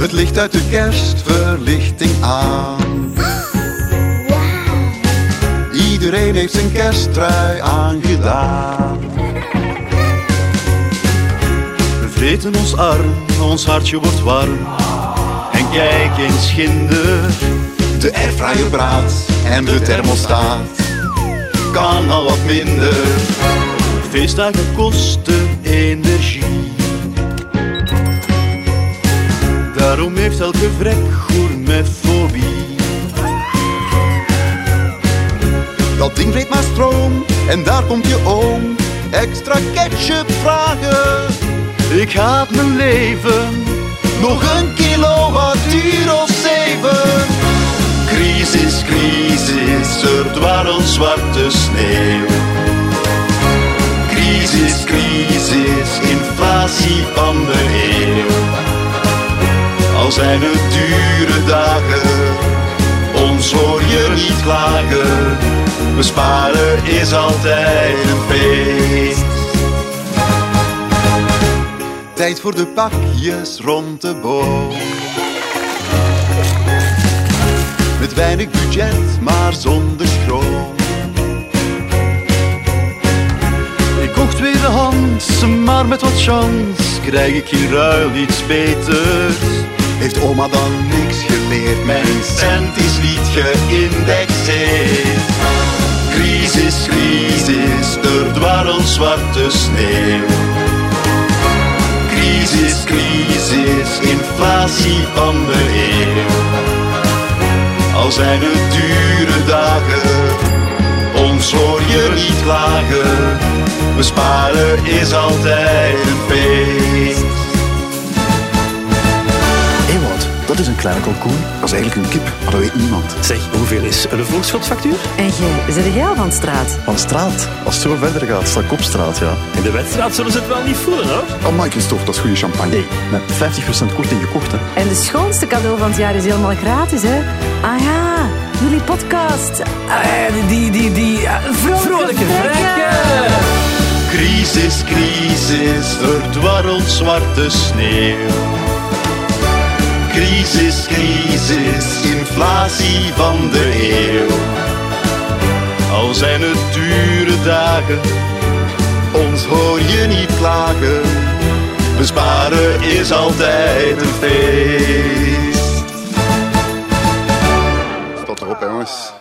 Het licht uit de kerstverlichting aan. Iedereen heeft zijn kersttrui aangedaan. We vreten ons arm, ons hartje wordt warm. En kijk eens ginder, De airfryer braadt en de thermostaat kan al wat minder. Feestdagen kosten energie. Daarom heeft elke vrek gourmetfobie. Dat ding vreet maar stroom en daar komt je oom. Extra ketchup vragen, Ik haat mijn leven, nog een kilowattuur of zeven. crisis, crisis, er dwarrelt zwarte sneeuw. Crisis, crisis, inflatie van de eeuw. Al zijn het dure dagen, ons hoor je niet klagen. Besparen is altijd een feest. Tijd voor de pakjes rond de boom. Met weinig budget, maar zonder schroom. Maar met wat chance krijg ik in ruil iets beters. Heeft oma dan niks geleerd? Mijn cent is niet geïndexeerd. Crisis, crisis, er dwarrelt zwarte sneeuw. Crisis, crisis, inflatie van de eeuw. Al zijn het dure dagen, ons hoor je niet klagen. Besparen is altijd een feest. Ewout, dat is een kleine kalkoen. Dat is eigenlijk een kip, maar dat weet niemand. Zeg, hoeveel is een voorschotfactuur? En jij, zit jij al van straat? Van straat. Als het zo verder gaat, sta ik op straat, ja. In de wedstrijd zullen ze het wel niet voelen, hoor. Oh, Mike Christophe, dat is goede champagne. Met 50% korting gekocht, hè. En de schoonste cadeau van het jaar is helemaal gratis, hè? Ah ja, jullie podcast. Ah, die, die, die... ah, vrolijke, vrekken. Crisis, crisis, er dwarrelt zwarte sneeuw. Crisis, crisis, inflatie van de eeuw. Al zijn het dure dagen, ons hoor je niet klagen. Besparen is altijd een feest. Staat erop, jongens.